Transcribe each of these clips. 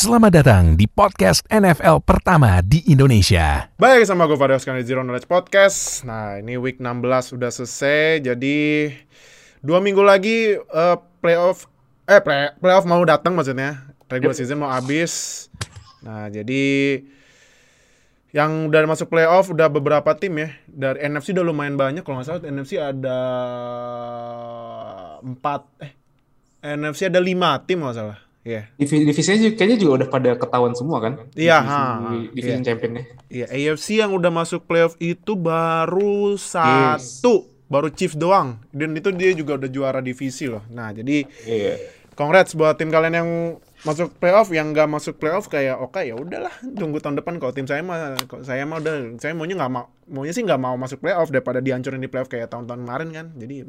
Selamat datang di podcast NFL pertama di Indonesia. Baik, sama gue Fadil sekali Zero Knowledge Podcast. Nah, ini week 16 udah selesai, jadi dua minggu lagi uh, playoff, eh play, playoff mau datang maksudnya. Regular season mau habis. Nah, jadi yang udah masuk playoff udah beberapa tim ya. Dari NFC udah lumayan banyak, kalau nggak salah NFC ada empat, eh NFC ada lima tim nggak salah. Iya. Divisi divisinya juga, kayaknya juga udah pada ketahuan semua kan? Iya, Divisi, divisi iya. championnya. Iya, AFC yang udah masuk playoff itu baru satu, baru Chiefs doang. Dan itu dia juga udah juara divisi loh. Nah, jadi Iya. congrats buat tim kalian yang masuk playoff, yang nggak masuk playoff kayak oke ya udahlah, tunggu tahun depan kalau tim saya mah saya mah udah saya maunya nggak mau maunya sih nggak mau masuk playoff daripada dihancurin di playoff kayak tahun-tahun kemarin kan. Jadi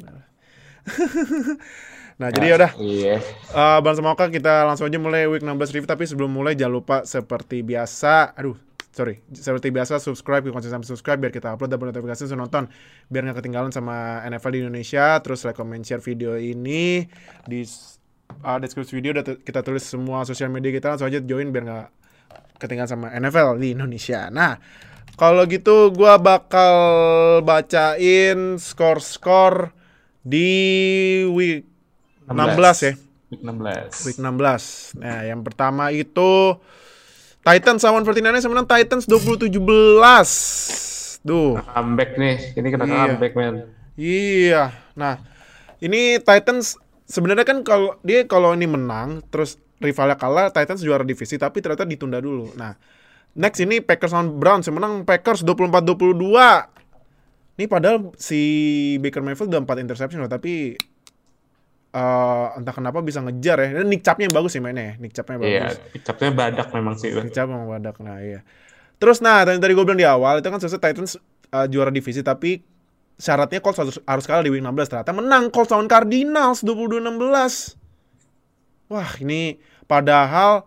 nah, jadi ya udah. Iya. Uh, Bang Semoga kita langsung aja mulai week 16 review. Tapi sebelum mulai jangan lupa seperti biasa aduh sorry seperti biasa subscribe klik konsisten subscribe biar kita upload dan notifikasi langsung nonton. Biar nggak ketinggalan sama NFL di Indonesia terus like comment share video ini di uh, deskripsi video udah kita tulis semua sosial media kita. Langsung aja join biar nggak ketinggalan sama NFL di Indonesia. Nah kalau gitu gua bakal bacain skor-skor di week 16 ya Week 16. Week 16. Nah, yang pertama itu Titans lawan 49ers yang menang Titans 2017. Duh. Comeback nih. Ini kena Iya. comeback, men. Iya. Nah, ini Titans sebenarnya kan kalau dia kalau ini menang terus rivalnya kalah, Titans juara divisi tapi ternyata ditunda dulu. Nah, next ini Packers lawan Browns yang menang Packers 24-22. Ini padahal si Baker Mayfield udah 4 interception loh, tapi eh, entah kenapa bisa ngejar ya. Dan Nick yang bagus sih mainnya ya. Nick Chubb-nya bagus. Iya, capnya badak memang sih. Kecap sama badak nah iya. Terus nah tadi, tadi gue bilang di awal itu kan selesai Titans uh, juara divisi tapi syaratnya Colts harus, harus kalah di week 16 ternyata menang Colts lawan Cardinals 22-16. Wah ini padahal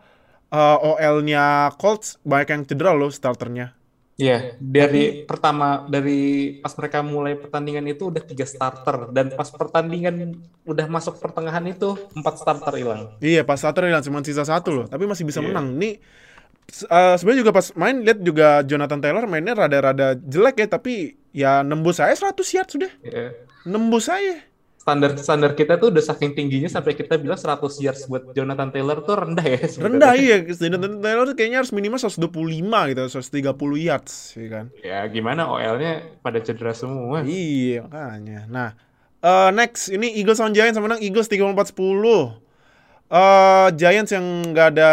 uh, OL-nya Colts banyak yang cedera loh starternya. Iya, dari pertama dari pas mereka mulai pertandingan itu udah tiga starter dan pas pertandingan udah masuk pertengahan itu empat starter hilang. Iya pas starter hilang cuma sisa satu loh tapi masih bisa Iya. menang. Ini uh, sebenarnya juga pas main lihat juga Jonathan Taylor mainnya rada-rada jelek ya tapi ya nembus saya 100 yard sudah. Iya. Nembus saya. Standar standar kita tuh udah saking tingginya sampai kita bilang 100 yards buat Jonathan Taylor tuh rendah ya. sebenarnya. Rendah iya, Jonathan Taylor tuh kayaknya harus minimal 125 gitu, 130 yards, ya kan? Ya gimana OL-nya pada cedera semua. Iya, makanya. Nah, eh, next ini Eagles lawan Giants menang Eagles 34-10. Eh Giants yang nggak ada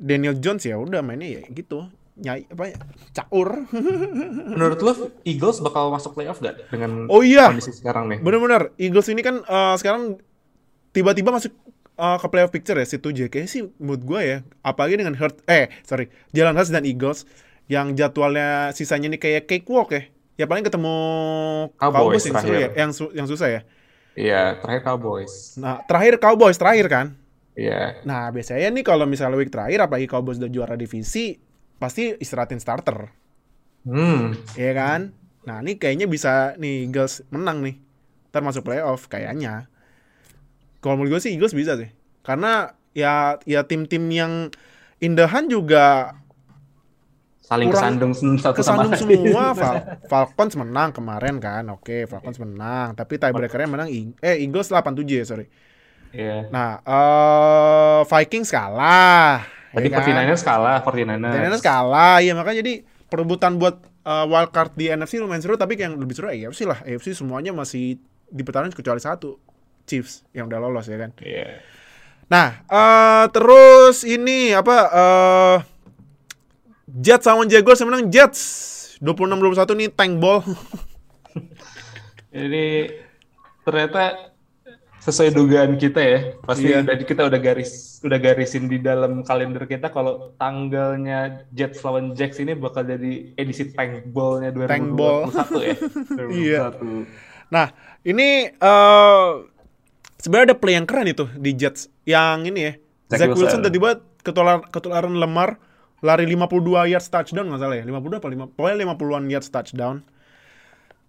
Daniel Jones ya udah mainnya ya gitu. Nyai apa ya? Caur. Menurut lo Eagles bakal masuk playoff gak dengan Oh iya. kondisi sekarang nih? Bener-bener Eagles ini kan eh, sekarang tiba-tiba masuk eh, ke playoff picture ya si 7 kayaknya sih mood gue ya apalagi dengan Hurt eh sorry Jalen Hurts dan Eagles yang jadwalnya sisanya nih kayak cakewalk ya ya paling ketemu Cowboys yang, seru ya, yang, su- yang susah ya Iya, terakhir Cowboys. nah terakhir Cowboys terakhir kan Iya. nah biasanya nih kalau misalnya week terakhir apalagi Cowboys udah juara divisi pasti istirahatin starter. Hmm. ya kan? Nah ini kayaknya bisa nih Eagles menang nih. Ntar masuk playoff kayaknya. Kalau menurut gue sih Eagles bisa sih. Karena ya ya tim-tim yang indahan juga Saling Kurang kesandung satu sama kesandung lain. semua. Fal- Falcons menang kemarin kan? Oke Falcons menang. Tapi tiebreakernya menang eh Eagles 87 ya sorry. Iya. nah eh Vikings kalah Tadi ya kan? 49ers kalah, 49ers. 49ers kalah ya makanya jadi perebutan buat uh, wildcard di NFC lumayan seru tapi yang lebih seru AFC lah AFC semuanya masih dipertaruhkan kecuali satu Chiefs yang udah lolos ya kan Iya. nah eh terus ini apa eh Jets sama Jaguars yang menang Jets 26-21 nih tank ball Jadi ternyata sesuai dugaan kita ya. Pasti Iya. udah kita udah garis udah garisin di dalam kalender kita kalau tanggalnya Jets lawan Jacks ini bakal jadi edisi tank ball-nya 2021 Tank ball. ya. Iya. 2021. nah ini eh sebenarnya ada play yang keren itu di Jets yang ini ya Zach Zach, Wilson tiba-tiba ketular, ketularan lemar lari 52 yards touchdown nggak salah ya 52 apa 5 pokoknya 50-an yards touchdown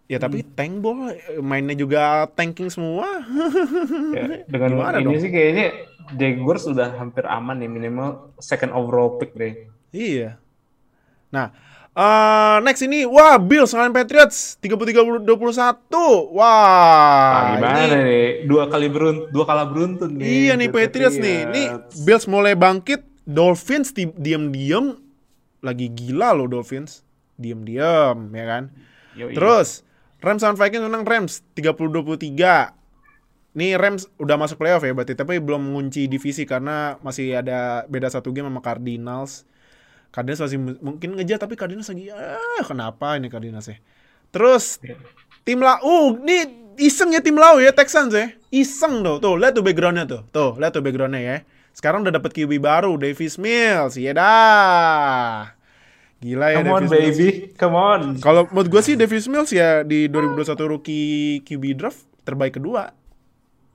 Ya tapi tank ball mainnya juga tanking semua. Ya, dengan Gimana ini dong? sih kayaknya Jaguars sudah hampir aman nih minimal second overall pick deh. iya. Nah, eh next ini wah Bills ngalahin Patriots 33-21. Wah. Nah, gimana ini- nih? Dua kali beruntun, dua kala beruntun nih. Iya nih Patriots nih. Nih Bills mulai bangkit, Dolphins di- diam-diam lagi gila loh Dolphins. Diam-diam ya kan. Yoi. Terus Rams sama Vikings menang Rams 30-23. Nih Rams udah masuk playoff ya berarti tapi belum mengunci divisi karena masih ada beda satu game sama Cardinals. Cardinals masih mu- mungkin ngejar tapi Cardinals lagi ah kenapa ini Cardinals ya. Terus tim lau uh, nih iseng ya tim lau ya Texans ya. Iseng tuh. Tuh, lihat tuh backgroundnya tuh. Tuh, lihat tuh backgroundnya ya. Sekarang udah dapet QB baru Davis Mills. Iya dah. Gila ya Come on Davis Mills. baby, come on. Kalau menurut gue sih Davis Mills ya di 2021 rookie QB draft terbaik kedua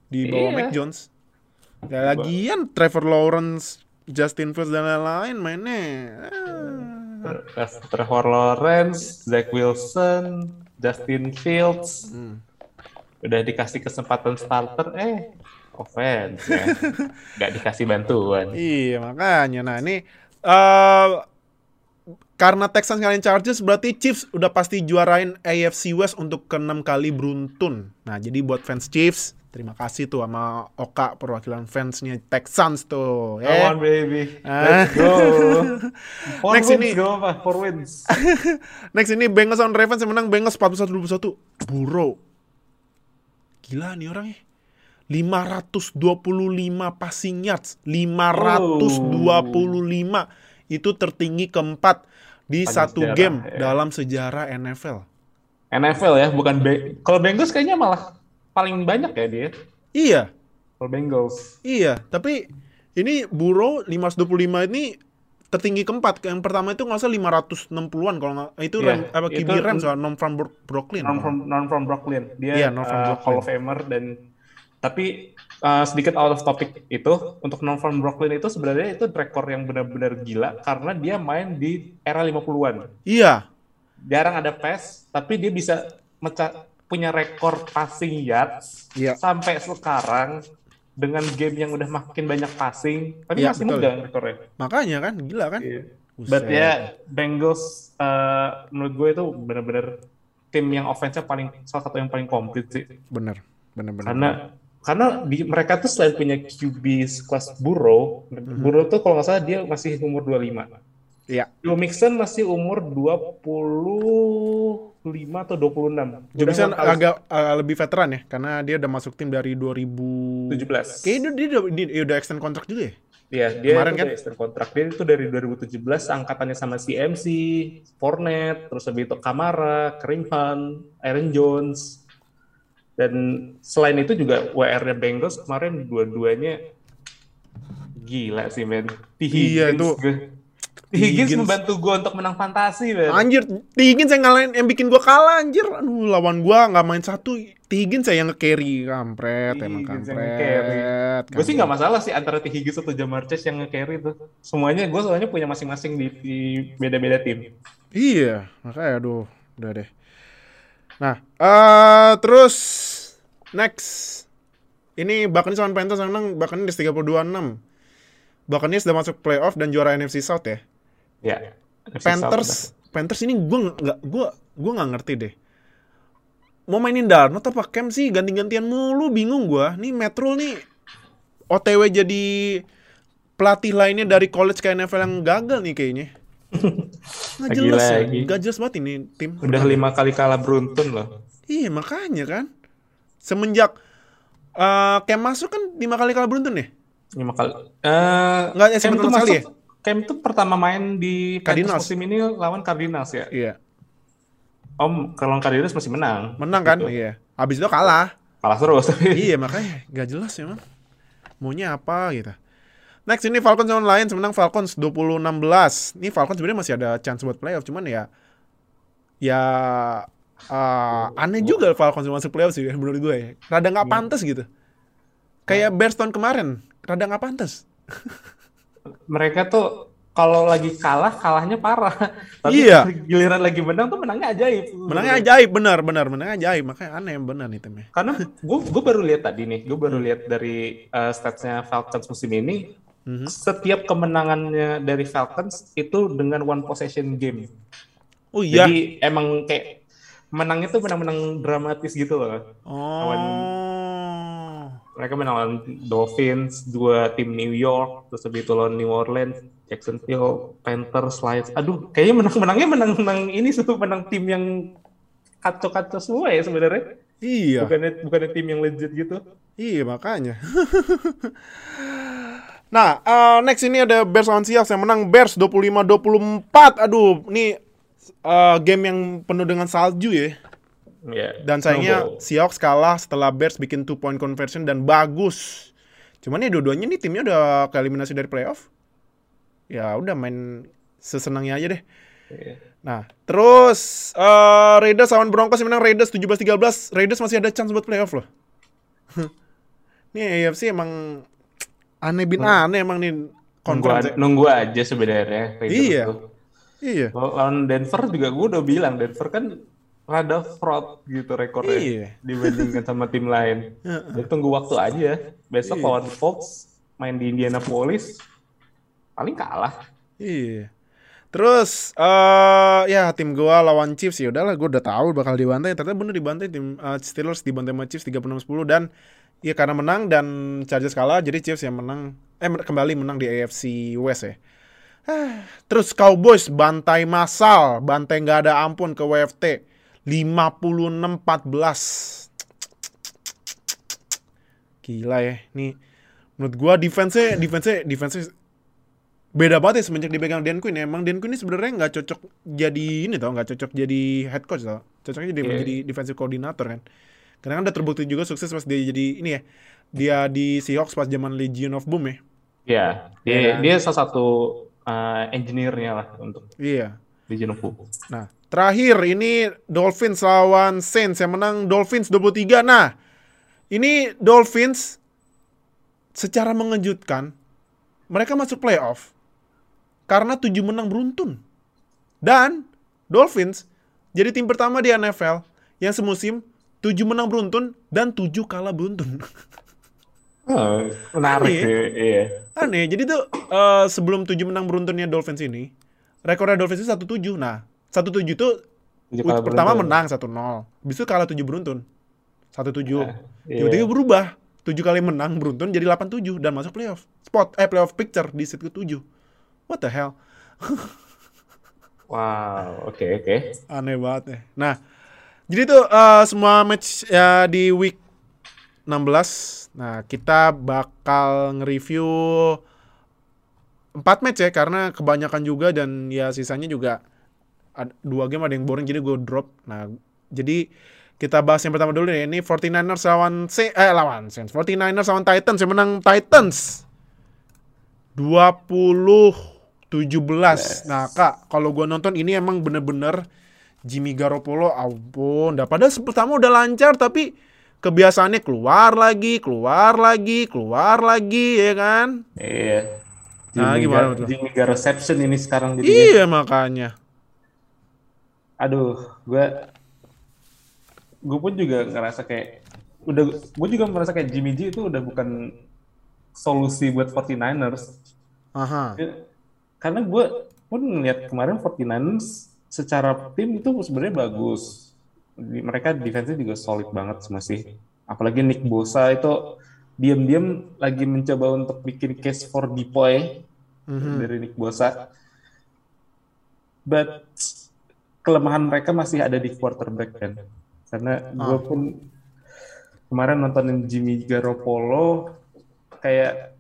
di bawah Iya. Mac Jones. Ya, lagian Trevor Lawrence, Justin Fields dan lain-lain mainnya. ah. Trevor Lawrence, Zach Wilson, Justin Fields, Hmm. udah dikasih kesempatan starter, eh offense ya, nggak dikasih bantuan. Iya makanya. Nah ini eh karena Texans ngalahin Chargers berarti Chiefs udah pasti juarain AFC West untuk keenam kali beruntun. Nah jadi buat fans Chiefs terima kasih tuh sama Oka perwakilan fansnya Texans tuh. Come Eh. on baby, Ah. let's go. Four Next wins, ini. gak apa, four wins. Next ini Bengals on Ravens yang menang Bengals 41-21. Burrow. Gila nih orang ya. 525 passing yards. 525. Itu tertinggi keempat di Pada satu sejarah, game ya. dalam sejarah NFL. NFL ya, bukan Be kalau Bengals kayaknya malah paling banyak ya dia. Iya, Kalau Bengals. iya. Tapi ini Burrow 525 ini tertinggi keempat. Yang pertama itu nggak salah 560-an kalau nggak itu Iya, Ram, apa QB Rams soal non from Bro- Brooklyn. non from non from Brooklyn dia Iya, non from uh, Brooklyn. Hall of Famer dan tapi uh, sedikit out of topic itu untuk non from Brooklyn itu sebenarnya itu rekor yang benar-benar gila karena dia main di era 50-an Iya, jarang ada pass tapi dia bisa meca- punya rekor passing yards Iya. sampai sekarang dengan game yang udah makin banyak passing tapi Iya, masih betul. muda rekornya makanya kan gila kan. Buset. But ya Bengals uh, menurut gue itu benar-benar tim yang offense-nya paling salah satu yang paling komplit sih. Bener, bener, bener. Karena di, mereka tuh selain punya QB kelas Burrow, Mhm. Burrow tuh kalau nggak salah dia masih umur 25. Iya. Joe Mixon masih umur 25 atau 26. Joe Mixon agak uh, lebih veteran ya, karena dia udah masuk tim dari 2017. 17. Kayaknya dia, dia, dia, dia udah extend kontrak juga ya? Iya, dia Kemarin kan? extend kontrak. Dia itu dari 2017 angkatannya sama CMC, Fournette, terus habis itu Kamara, Kareem Hunt, Aaron Jones. Dan selain itu juga WR-nya Bengals kemarin dua-duanya gila sih, men. T. Iya, itu. gue- T. Higgins membantu gue untuk menang fantasi, men. Anjir, T. Higgins yang ngalahin, yang bikin gua kalah anjir. Aduh, lawan gua nggak main satu. T. Higgins saya yang nge-carry. Kampret, T. emang kampret. Gue sih nggak masalah sih antara T. Higgins atau Jamar Chase yang nge-carry tuh. Semuanya gue soalnya punya masing-masing di, di beda-beda tim. Iya, makanya aduh, udah deh. Nah, eh terus next. Ini Buccaneers sama Panthers yang menang Buccaneers 32-6. Buccaneers sudah masuk playoff dan juara NFC South ya. Ya. Panthers, Panthers ini gue nggak gue gue nggak ngerti deh. Mau mainin Darnold apa Cam sih ganti-gantian mulu bingung gue. Nih Metro nih OTW jadi pelatih lainnya dari college ke NFL yang gagal nih kayaknya. Nggak Lagi jelas ya. lagi. Nggak jelas banget ini tim. Udah lima kali kalah beruntun loh. Iya makanya kan. Semenjak eh Cam masuk kan lima kali kalah beruntun ya? Lima kali. Eh, Nggak, ya, Cam sebetulnya tuh masuk. Cam tuh pertama main di Cardinals. Musim ini lawan Cardinals ya. Iya. Om, kalau Cardinals masih menang. Menang kan? Gitu. Iya. Abis itu kalah. Kalah terus. iya makanya nggak jelas ya man. Maunya apa gitu. Next ini Falcons sama Lions menang Falcons 20-16. Ini Falcons sebenarnya masih ada chance buat playoff cuman ya ya eh, aneh juga Falcons masuk playoff sih menurut gue ya. Rada nggak pantas gitu. Kayak Bears tahun kemarin, rada nggak pantas. mereka tuh kalau lagi kalah kalahnya parah. Tapi Iya. giliran lagi menang tuh menangnya ajaib. Menangnya ajaib benar benar menangnya ajaib makanya aneh benar nih timnya. Karena gue gue baru lihat tadi nih, gue baru lihat dari uh, statsnya Falcons musim ini. Mhm. Setiap kemenangannya dari Falcons itu dengan one possession game. Oh iya. Jadi emang kayak menangnya tuh menang-menang dramatis gitu loh. Oh. Mereka menang lawan Dolphins, dua tim New York, terus habis itu lawan New Orleans, Jacksonville, Panthers, Lions. Aduh, kayaknya menang-menangnya menang-menang ini tuh menang tim yang kacau-kacau semua ya sebenarnya. Iya. Bukannya bukannya tim yang legit gitu. Iya makanya. nah, eh, next ini ada Bears lawan Seahawks yang menang Bears 25-24. Aduh, ini eh, game yang penuh dengan salju ya. Ya. Dan sayangnya snowball. Seahawks kalah setelah Bears bikin two point conversion dan bagus. Cuman ya dua-duanya nih timnya udah keeliminasi dari playoff. Ya udah main sesenangnya aja deh. Iya. Nah, terus eh Raiders lawan Broncos yang menang Raiders 17-13. Raiders masih ada chance buat playoff loh. Nih AFC emang aneh bin aneh emang nih Nunggu, nunggu aja sebenarnya. Raiders Iya. tuh. Iya. Lawan Denver juga gue udah bilang Denver kan rada fraud gitu rekornya Iya. dibandingkan sama tim lain. Jadi tunggu waktu aja. Besok Iya. lawan Fox main di Indianapolis paling kalah. Iya. Terus eh ya tim gua lawan Chiefs ya udahlah gua udah tahu bakal dibantai ternyata bener dibantai tim eh, Steelers dibantai sama Chiefs 36-10 dan ya karena menang dan Chargers kalah jadi Chiefs yang menang eh kembali menang di AFC West ya. Terus Cowboys bantai massal, bantai nggak ada ampun ke WFT 56-14. Gila ya, nih menurut gua defense-nya defense-nya defense beda banget ya semenjak dipegang Dan Quinn ya. Emang Dan Quinn ini sebenarnya nggak cocok jadi ini tau, nggak cocok jadi head coach tau. Cocoknya jadi Iya. jadi defensive coordinator kan. Karena kan udah terbukti juga sukses pas dia jadi ini ya. Dia di Seahawks pas zaman Legion of Boom ya. Ya, dia, Iya. dia salah satu uh, engineer-nya lah untuk Iya. Legion of Boom. Nah, terakhir ini Dolphins lawan Saints yang menang Dolphins 23. Nah, ini Dolphins secara mengejutkan mereka masuk playoff karena 7 menang beruntun. Dan Dolphins jadi tim pertama di NFL yang semusim 7 menang beruntun dan 7 kalah beruntun. Oh, menarik Aneh. ya, iya. Aneh, jadi tuh eh, sebelum 7 menang beruntunnya Dolphins ini, rekornya Dolphins itu 1-7. Nah, 1-7 itu Tujuh pertama beruntun. menang 1-0. Habis itu kalah 7 beruntun. 1-7. Ah, iya. Tiba-tiba berubah. 7 kali menang beruntun jadi 8-7 dan masuk playoff. Spot eh playoff picture di seat ke-7. What the hell? Wow, oke oke. Aneh banget ya. Nah, jadi tuh eh, semua match ya di week 16. Nah, kita bakal nge-review 4 match ya karena kebanyakan juga dan ya sisanya juga dua game ada yang boring jadi gue drop. Nah, jadi kita bahas yang pertama dulu ya. Ini 49ers lawan C eh lawan Saints. 49ers lawan Titans yang menang Titans. 20 17. Nah, Kak, kalau gua nonton ini emang bener-bener Jimmy Garoppolo ampun. Dah padahal pertama udah lancar tapi kebiasaannya keluar lagi, keluar lagi, keluar lagi ya kan? Iya. Nah, Jimmy gimana Gar-? Jimmy Gar reception ini sekarang jadi. Iya makanya. Aduh, gue gue pun juga ngerasa kayak udah gue juga merasa kayak Jimmy G itu udah bukan solusi buat 49ers. Aha. Karena gue pun ngeliat kemarin 49ers secara tim itu sebenarnya bagus. Mereka defense-nya juga solid banget masih. Apalagi Nick Bosa itu diam-diam lagi mencoba untuk bikin case for Depoy Mhm. dari Nick Bosa. But kelemahan mereka masih ada di quarterback kan. Karena gue pun kemarin nontonin Jimmy Garoppolo kayak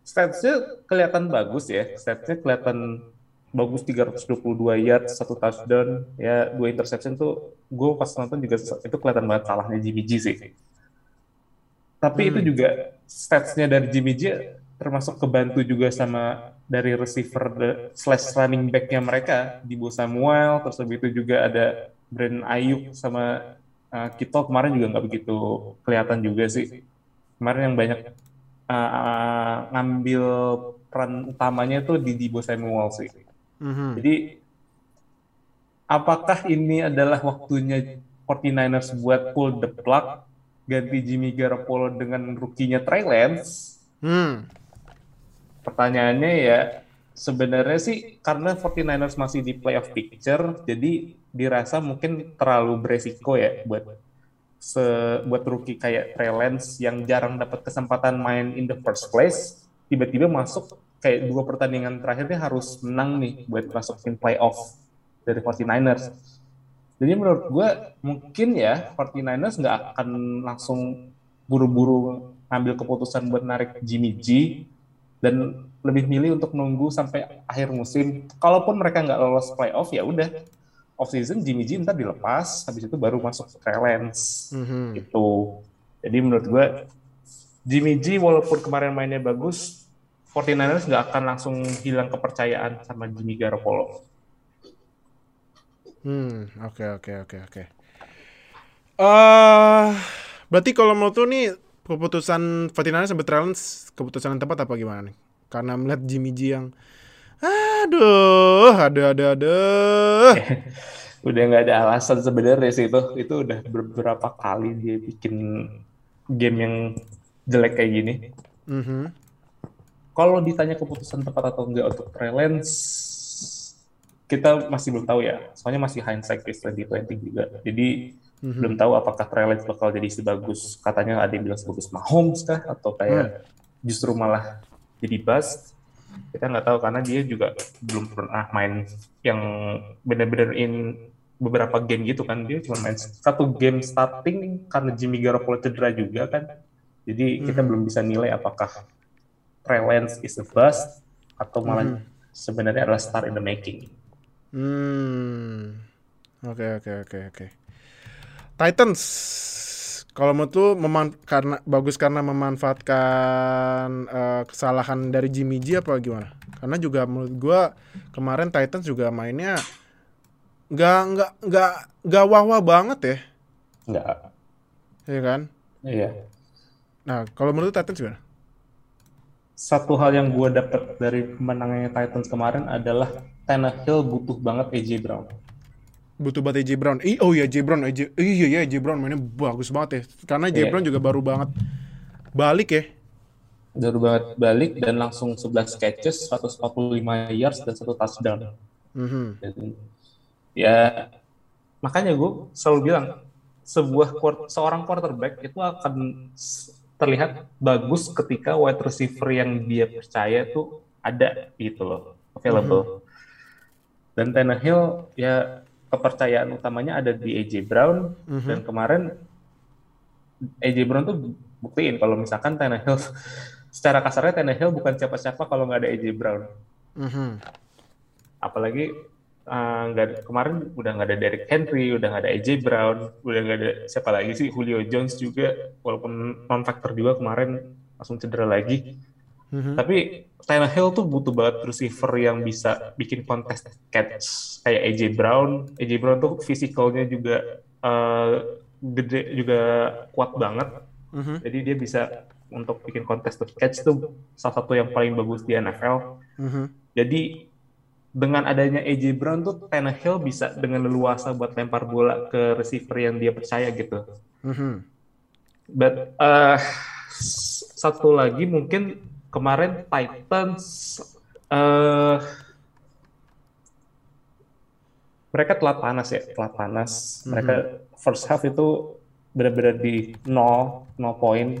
statsnya kelihatan bagus ya. Statsnya kelihatan bagus 322 yard, satu touchdown, ya dua interception tuh gue pas nonton juga itu kelihatan banget salahnya Jimmy G sih. Tapi itu juga statsnya dari Jimmy G termasuk kebantu juga sama dari receiver the- slash running back-nya mereka di Bo Samuel, terus habis itu juga ada Brandon Ayuk sama uh, Kittle kemarin juga nggak begitu kelihatan juga sih. Kemarin yang banyak uh, uh, ngambil peran utamanya tuh di Debo Samuel sih. Mhm. Jadi apakah ini adalah waktunya 49ers buat pull the plug ganti Jimmy Garoppolo dengan rookie-nya Trey Lance? Hmm. Pertanyaannya ya sebenarnya sih karena 49ers masih di playoff picture, jadi dirasa mungkin terlalu beresiko ya buat se buat rookie kayak Trey Lance yang jarang dapat kesempatan main in the first place, tiba-tiba masuk kayak dua pertandingan terakhirnya harus menang nih buat masukin playoff dari 49ers. Jadi menurut gue mungkin ya 49ers nggak akan langsung buru-buru ngambil keputusan buat narik Jimmy G dan lebih milih untuk nunggu sampai akhir musim. Kalaupun mereka nggak lolos playoff ya udah off season Jimmy G ntar dilepas, habis itu baru masuk Trey Lance Mhm. gitu. Jadi menurut gue Jimmy G walaupun kemarin mainnya bagus, 49ers nggak akan langsung hilang kepercayaan sama Jimmy Garoppolo. Hmm, oke oke oke oke. Eh, berarti kalau menurut lu nih keputusan 49ers sampai Trellens keputusan yang tepat apa gimana nih? Karena melihat Jimmy G yang aduh, aduh, aduh, aduh. Udah nggak ada alasan sebenarnya sih itu. Itu udah beberapa kali dia bikin game yang jelek kayak gini. Mhm. Kalau ditanya keputusan tepat atau enggak untuk Trey Lance, kita masih belum tahu ya. Soalnya masih hindsight is 2020 juga. Jadi Mhm. belum tahu apakah Trey Lance bakal jadi sebagus katanya ada yang bilang sebagus Mahomes kah atau kayak justru malah jadi bust. Kita nggak tahu karena dia juga belum pernah main yang benar-benar in beberapa game gitu kan. Dia cuma main satu game starting karena Jimmy Garoppolo cedera juga kan. Jadi kita belum bisa nilai apakah Trey Lance is a bust atau malah sebenarnya adalah star in the making. Hmm. Oke oke oke oke. Titans kalau menurut lu meman- karena bagus karena memanfaatkan eh, kesalahan dari Jimmy G apa gimana? Karena juga menurut gua kemarin Titans juga mainnya nggak nggak nggak nggak wah-wah banget ya, Enggak. ya kan? Iya. Nah kalau menurut Titans gimana? Satu hal yang gue dapat dari kemenangannya Titans kemarin adalah Tannehill butuh banget AJ Brown. Butuh banget AJ Brown. Ih, oh iya AJ Brown, AJ, iya iya AJ Brown mainnya bagus banget ya. Karena AJ Iya. Brown juga baru banget balik ya. Baru banget balik dan langsung 11 catches, 145 yards dan satu touchdown. Mhm. Dan, ya makanya gue selalu bilang sebuah seorang quarterback itu akan terlihat bagus ketika wide receiver yang dia percaya tuh ada gitu loh available. Dan Tannehill ya kepercayaan utamanya ada di AJ Brown Mhm. dan kemarin AJ Brown tuh buktiin kalau misalkan Tannehill secara kasarnya Tannehill bukan siapa-siapa kalau nggak ada AJ Brown Mhm. apalagi nggak ada- kemarin udah nggak ada Derrick Henry, udah nggak ada AJ Brown, udah nggak ada siapa lagi sih Julio Jones juga, walaupun non factor juga kemarin langsung cedera lagi. Mhm. Tapi Tannehill tuh butuh banget receiver yang bisa bikin contest catch kayak AJ Brown. AJ Brown tuh fisikalnya juga eh, gede juga kuat banget. Mhm. Jadi dia bisa untuk bikin contested catch tuh salah satu yang paling bagus di NFL. Mhm. Jadi dengan adanya AJ Brown tuh Tannehill bisa dengan leluasa buat lempar bola ke receiver yang dia percaya gitu. Mhm. But uh, satu lagi mungkin kemarin Titans uh, mereka telat panas ya, telat panas. Mereka first half itu benar-benar di nol, nol poin.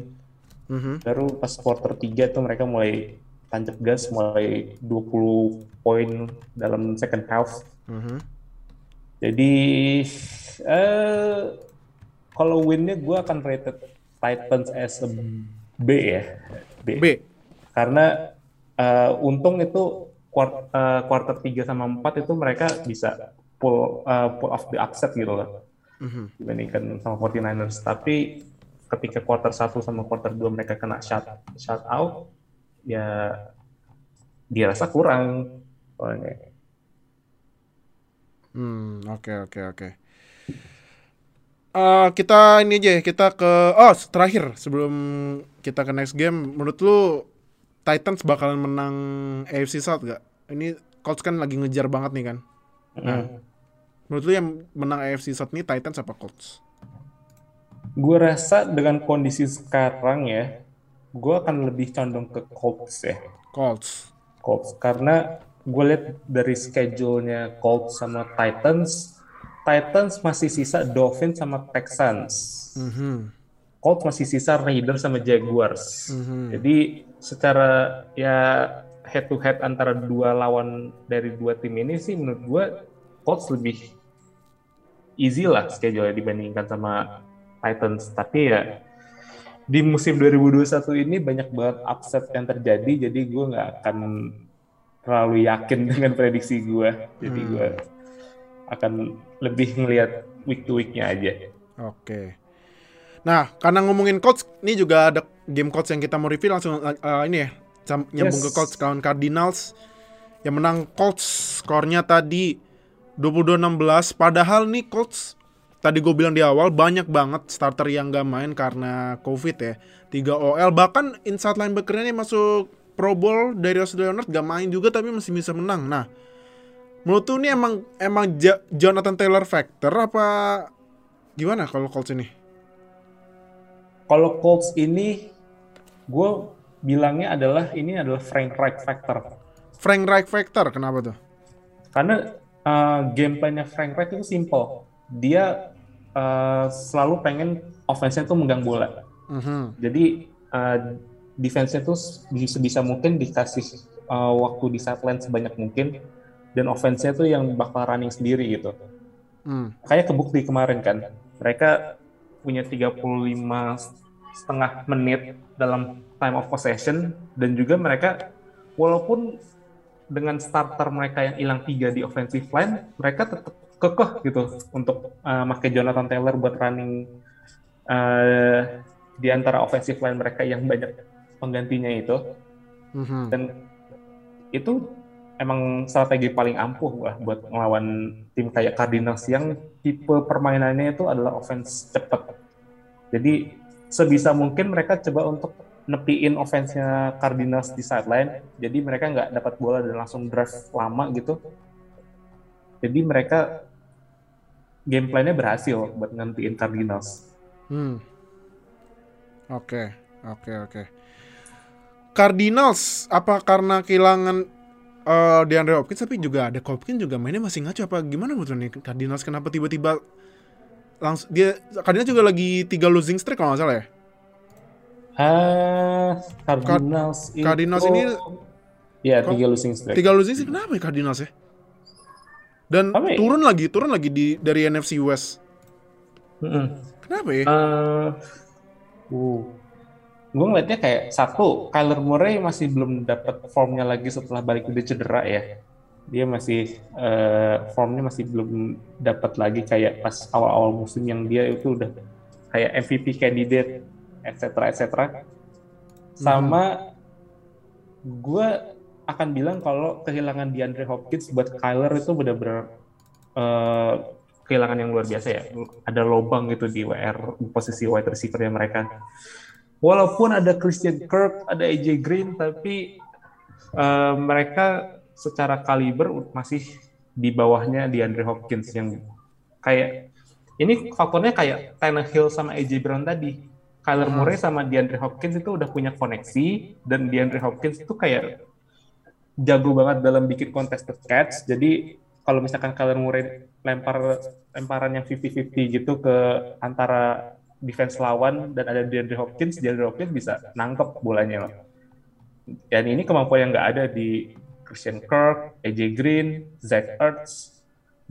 Mhm. Baru pas quarter 3 tuh mereka mulai tancap gas, mulai 20 poin dalam second half. Mhm. Jadi eh kalau winnya gue akan rated Titans as a B ya, B. B. Karena eh, untung itu eh, quarter 3 sama 4 itu mereka bisa pull eh, pull off the upset gitu loh Mhm. dibandingkan sama 49ers. Tapi ketika quarter 1 sama quarter 2 mereka kena shut, shut out, ya dirasa kurang. soalnya. Hmm, oke oke oke. Eh, kita ini aja ya, kita ke oh terakhir sebelum kita ke next game menurut lu Titans bakalan menang AFC South gak? Ini Colts kan lagi ngejar banget nih kan. Mm. Menurut lu yang menang AFC South nih Titans apa Colts? Gue rasa dengan kondisi sekarang ya, gue akan lebih condong ke Colts ya. Colts. Colts karena gue lihat dari schedule-nya Colts sama Titans, Titans masih sisa Dolphins sama Texans. Mhm. Colts masih sisa Raiders sama Jaguars. Mhm. Jadi secara ya head to head antara dua lawan dari dua tim ini sih menurut gue Colts lebih easy lah schedule dibandingkan sama Titans. Tapi ya di musim 2021 ini banyak banget upset yang terjadi, jadi gue nggak akan terlalu yakin dengan prediksi gue. Jadi Hmm. gue akan lebih ngelihat week to weeknya aja. Oke. Nah, karena ngomongin Colts, ini juga ada game Colts yang kita mau review langsung uh, ini ya, nyambung Yes. ke Colts lawan Cardinals. Yang menang Colts skornya tadi 22-16. Padahal nih Colts tadi gue bilang di awal banyak banget starter yang gak main karena COVID ya. 3 OL bahkan inside linebacker-nya nih masuk Pro Bowl dari Leonard gak main juga tapi masih bisa menang. Nah, menurut tuh ini emang emang Ja- Jonathan Taylor factor apa gimana kalau Colts ini? Kalau Colts ini, gue bilangnya adalah ini adalah Frank Reich factor. Frank Reich factor kenapa tuh? Karena uh, game plan-nya Frank Reich itu simple. Dia uh, selalu pengen offense-nya tuh megang bola. Mhm. Jadi uh, defense-nya tuh sebisa mungkin dikasih uh, waktu di sideline sebanyak mungkin dan offense-nya tuh yang bakal running sendiri gitu. Hmm. Kayak kebukti kemarin kan. Mereka punya 35 setengah menit dalam time of possession dan juga mereka walaupun dengan starter mereka yang hilang tiga di offensive line, mereka tetap kekeh gitu untuk uh, pakai Jonathan Taylor buat running uh, di antara offensive line mereka yang banyak penggantinya itu Mhm. dan itu emang strategi paling ampuh lah buat ngelawan tim kayak Cardinals yang tipe permainannya itu adalah offense cepat. Jadi sebisa mungkin mereka coba untuk nepiin offense-nya Cardinals di sideline. Jadi mereka nggak dapat bola dan langsung drive lama gitu. Jadi mereka game plan-nya berhasil buat ngantiin Cardinals. Hmm. Oke, oke, oke. Cardinals apa karena kehilangan eh DeAndre Hopkins tapi juga ada Hopkins juga mainnya masih ngaco apa gimana menurut nih Cardinals kenapa tiba-tiba langsung dia Cardinals juga lagi tiga losing streak kalau nggak salah ya? Ah, Cardinals itu... Cardinals ini ya tiga losing streak. Tiga losing streak kenapa ya Cardinals ya? Dan Apa ya? turun lagi, turun lagi di dari NFC West. Mm-mm. Kenapa ya? Eh, uh, gue ngeliatnya kayak satu, Kyler Murray masih belum dapat formnya lagi setelah balik dari cedera ya. Dia masih eh, formnya masih belum dapat lagi kayak pas awal-awal musim yang dia itu udah kayak MVP candidate, etc. etc. Sama gue akan bilang kalau kehilangan DeAndre Hopkins buat Kyler itu benar-benar eh, kehilangan yang luar biasa ya. Ada lobang gitu di WR di posisi wide receiver mereka. Walaupun ada Christian Kirk, ada AJ Green, tapi eh, mereka secara kaliber masih di bawahnya di Andre Hopkins yang kayak ini faktornya kayak Tannehill sama AJ Brown tadi. Kyler Hmm. Murray sama DeAndre Hopkins itu udah punya koneksi dan DeAndre Hopkins itu kayak jago banget dalam bikin contested catch. Jadi kalau misalkan Kyler Murray lempar lemparan yang 50-50 gitu ke antara defense lawan dan ada DeAndre Hopkins, DeAndre Hopkins bisa nangkep bolanya loh. Dan ini kemampuan yang nggak ada di Christian Kirk, AJ Green, Zach Ertz,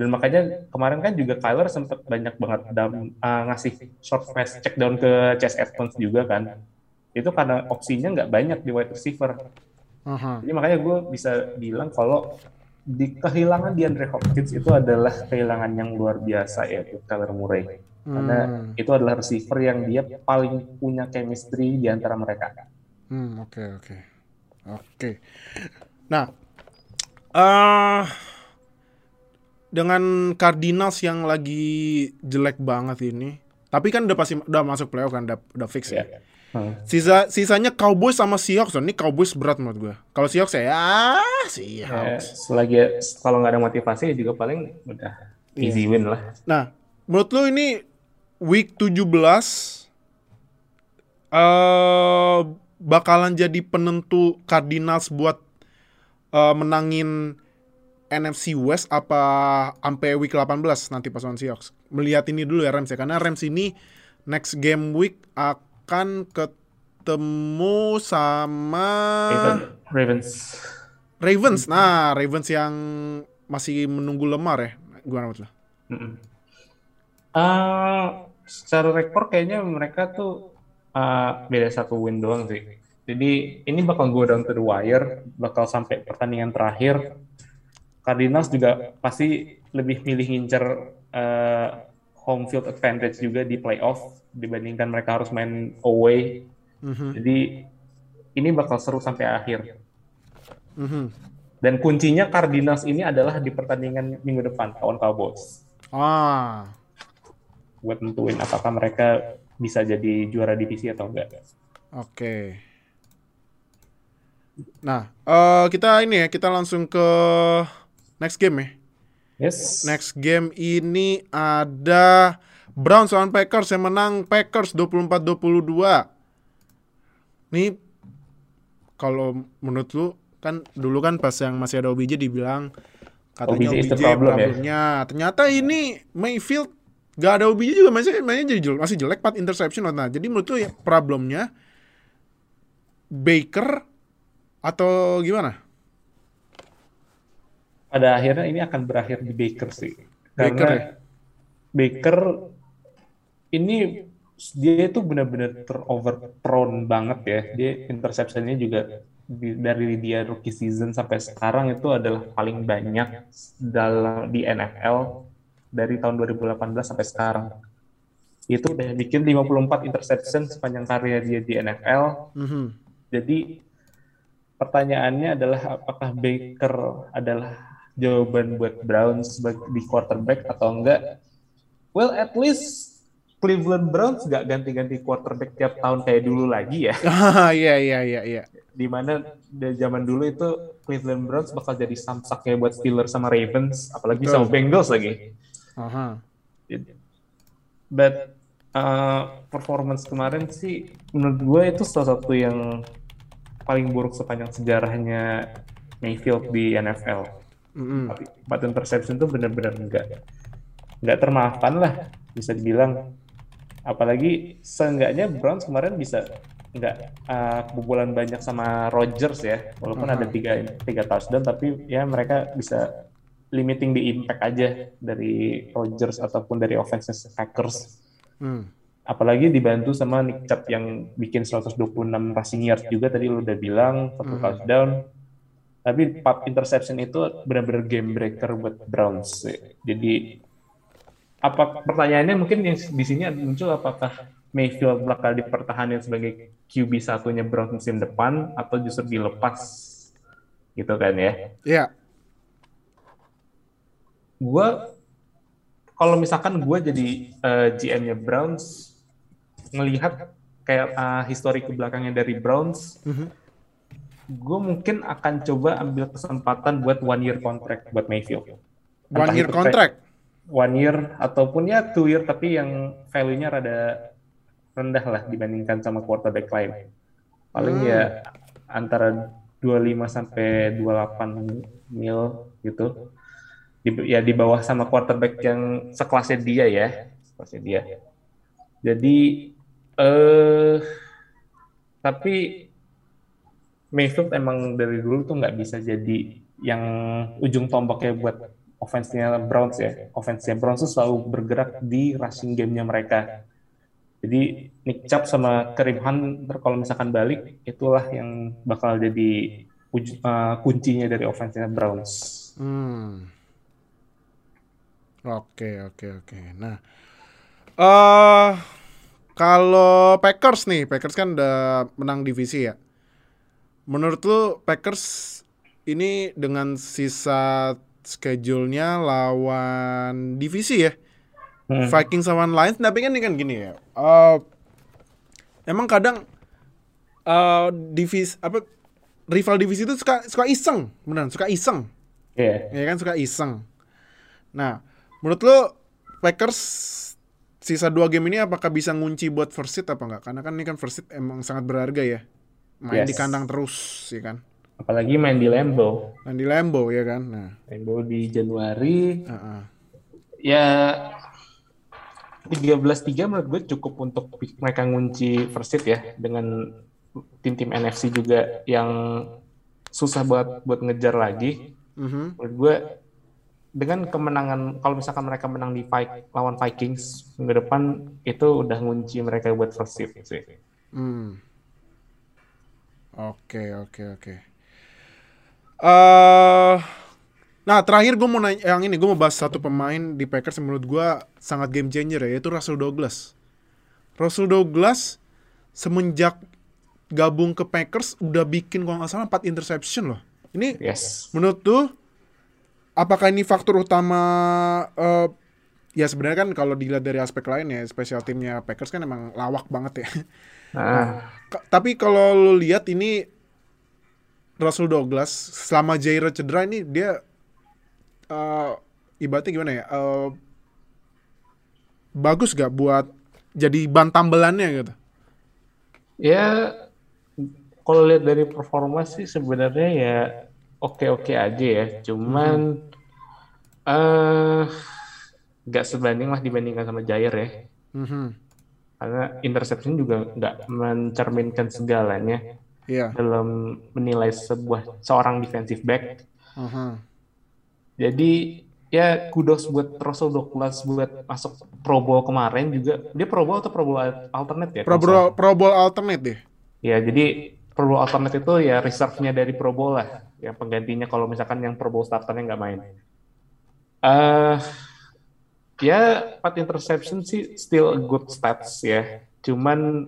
dan makanya kemarin kan juga Kyler sempat banyak banget dam- uh, ngasih short pass check down ke Chase Edmonds juga kan. Itu karena opsinya nggak banyak di wide receiver. Aha. Jadi makanya gue bisa bilang kalau di kehilangan DeAndre Hopkins itu adalah kehilangan yang luar biasa ya Kyler Murray. Karena Hmm. itu adalah receiver yang dia paling punya chemistry di antara mereka. Hmm, oke oke. Oke. Nah, eh dengan Cardinals yang lagi jelek banget ini, tapi kan udah pasti udah masuk playoff kan, udah, udah fix ya. Ya. Hmm. Sisa sisanya Cowboys sama Seahawks. Ini Cowboys berat menurut gue. Kalau Seahawks ya, ah, Ya, Seahawks. selagi kalau nggak ada motivasi juga paling udah easy win lah. Nah, menurut lu ini week 17 eh bakalan jadi penentu Cardinals buat eh, menangin NFC West apa sampai week 18 nanti pas lawan Seahawks. Melihat ini dulu ya Rams ya karena Rams ini next game week akan ketemu sama Raven- Ravens. Ravens. Nah, Ravens yang masih menunggu lemar ya. Gimana? Mm-mm. Ah, secara rekor kayaknya mereka tuh ah, beda satu win doang sih. Jadi ini bakal go down to the wire, bakal sampai pertandingan terakhir. Cardinals juga pasti lebih milih ngincer ah, home field advantage juga di playoff dibandingkan mereka harus main away. Mhm, Jadi ini bakal seru sampai akhir. mhm. Dan kuncinya Cardinals ini adalah di pertandingan minggu depan lawan Cowboys. Ah, buat nentuin apakah mereka bisa jadi juara divisi atau enggak. oke. Nah, eh kita ini ya, kita langsung ke next game ya. Yes. Next game ini ada Browns lawan Packers yang menang Packers 24-22. Nih kalau menurut lu kan dulu kan pas yang masih ada OBJ dibilang katanya OBJ OBJ problem ya. problemnya. Ternyata ini Mayfield gak ada OBJ juga masih mainnya jadi jelek, masih jelek 4 interception. Nah, jadi menurut lu ya problemnya Baker atau gimana? Pada akhirnya ini akan berakhir di Baker sih. Baker Karena ya? Baker ini dia itu benar-benar terover prone banget ya. Dia interceptionnya juga di- dari dia rookie season sampai sekarang itu adalah paling banyak dalam di NFL dari tahun 2018 sampai sekarang. Itu udah bikin 54 interception sepanjang karir dia di NFL. Mhm. Jadi pertanyaannya adalah apakah Baker adalah jawaban buat Browns di quarterback atau enggak? Well, at least Cleveland Browns nggak ganti-ganti quarterback tiap tahun kayak dulu lagi ya. Ah, iya iya iya iya. Di mana dari zaman dulu itu Cleveland Browns bakal jadi samsaknya buat Steelers sama Ravens, apalagi Betul. sama Bengals lagi. Aha. But uh, performance kemarin sih menurut gue itu salah satu yang paling buruk sepanjang sejarahnya Mayfield di NFL. Mm-mm. Tapi empat interception tuh benar-benar enggak nggak termaafkan lah bisa dibilang. Apalagi seenggaknya Browns kemarin bisa nggak uh, kebobolan banyak sama Rodgers ya, walaupun Aha. ada tiga tiga touchdown, tapi ya mereka bisa limiting di impact aja dari Rodgers ataupun dari offense Packers. Hmm. Apalagi dibantu sama Nick Chubb yang bikin 126 rushing yards juga tadi lu udah bilang satu Hmm. touchdown. Tapi empat interception itu benar-benar game breaker buat Browns. Jadi apa pertanyaannya mungkin yang di sini muncul apakah Mayfield bakal dipertahankan sebagai QB satunya Browns musim depan atau justru dilepas gitu kan ya? Iya. gue kalau misalkan gue jadi eh, GM-nya Browns ngelihat kayak eh, histori ke belakangnya dari Browns, Mhm. Gue mungkin akan coba ambil kesempatan buat one year contract buat Mayfield. One Entah year itu contract. One year ataupun ya two year tapi yang value-nya rada rendah lah dibandingkan sama quarterback lain. Paling Hmm. ya antara 25 sampai 28 mil gitu. Di, ya di bawah sama quarterback yang sekelasnya dia ya, sekelasnya dia. Jadi eh tapi Mayfield emang dari dulu tuh nggak bisa jadi yang ujung tombaknya buat offense-nya Browns ya. Offense-nya Browns selalu bergerak di rushing game-nya mereka. Jadi Nick Chubb sama Kareem Hunt kalau misalkan balik itulah yang bakal jadi eh, kuncinya dari offense-nya Browns. Hmm. Oke, oke, oke. Nah, eh kalau Packers nih, Packers kan udah menang divisi ya. Menurut lu Packers ini dengan sisa schedule-nya lawan divisi ya? Hmm. Vikings lawan Lions, tapi kan ini kan gini ya. eh, emang kadang eh divisi apa rival divisi itu suka suka iseng, beneran suka iseng. Iya. Ya kan suka iseng. Nah, menurut lo Packers sisa dua game ini apakah bisa ngunci buat first seed apa enggak? Karena kan ini kan first seed emang sangat berharga ya. Main Yes. di kandang terus ya kan. Apalagi main di Lambeau. Dan di Lambeau ya kan. Nah, Lambeau di Januari. heeh. Ya 13-3 menurut gue cukup untuk mereka ngunci first seed ya dengan tim-tim NFC juga yang susah buat buat ngejar lagi. Mhm. Menurut gue dengan kemenangan kalau misalkan mereka menang di fight lawan Vikings minggu depan itu udah ngunci mereka buat first seed sih. Hmm. Oke, oke, oke. eh nah, terakhir gue mau nanya yang ini, gue mau bahas satu pemain di Packers yang menurut gue sangat game changer ya, yaitu Russell Douglas. Russell Douglas semenjak gabung ke Packers udah bikin kalau nggak salah 4 interception loh. Ini Yes. menurut tuh apakah ini faktor utama eh, ya sebenarnya kan kalau dilihat dari aspek lain ya spesial timnya Packers kan emang lawak banget ya. Ka- tapi kalau lu lihat ini Russell Douglas selama Jair cedera ini dia eh ibaratnya gimana ya? eh, bagus gak buat jadi ban tambelannya gitu? ya kalau lihat dari performa sih sebenarnya ya oke-oke aja ya. Cuman eh nggak sebanding lah dibandingkan sama Jair ya. Mhm. Karena interception juga nggak mencerminkan segalanya Iya. dalam menilai sebuah seorang defensive back. Mhm. Jadi ya kudos buat Russell Douglas buat masuk Pro Bowl kemarin juga. Dia Pro Bowl atau Pro Bowl alternate ya? Pro? Bowl- Pro Bowl alternate deh. Ya, jadi Pro Bowl alternate itu ya reserve-nya dari Pro Bowl lah. Yang penggantinya kalau misalkan yang Pro Bowl starternya nggak main. eh ya, 4 interception sih still a good stats ya. Cuman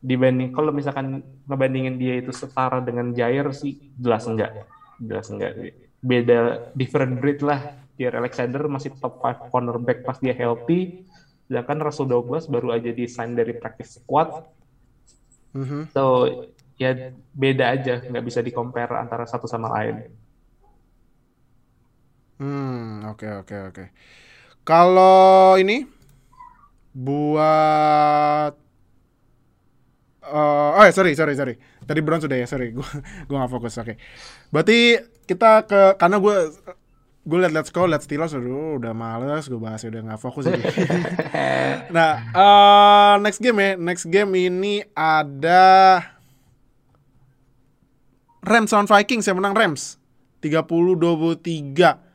dibanding kalau misalkan ngebandingin dia itu setara dengan Jair sih jelas enggak. Jelas enggak. Beda different breed lah. Jair Alexander masih top 5 cornerback pas dia healthy. Sedangkan Russell Douglas baru aja di-sign dari practice squad. Mhm. So ya beda aja, nggak bisa di compare antara satu sama lain. Hmm, oke oke oke. Kalau ini buat eh oh ya sorry sorry sorry. Tadi Brown sudah ya sorry, gua gua nggak fokus. Oke. Berarti kita ke karena gue gue liat Let's Go, Let's Steelers, aduh udah males gue bahas udah nggak fokus jadi. nah, eh next game ya, next game ini ada Rams on Vikings yang menang Rams 30-23.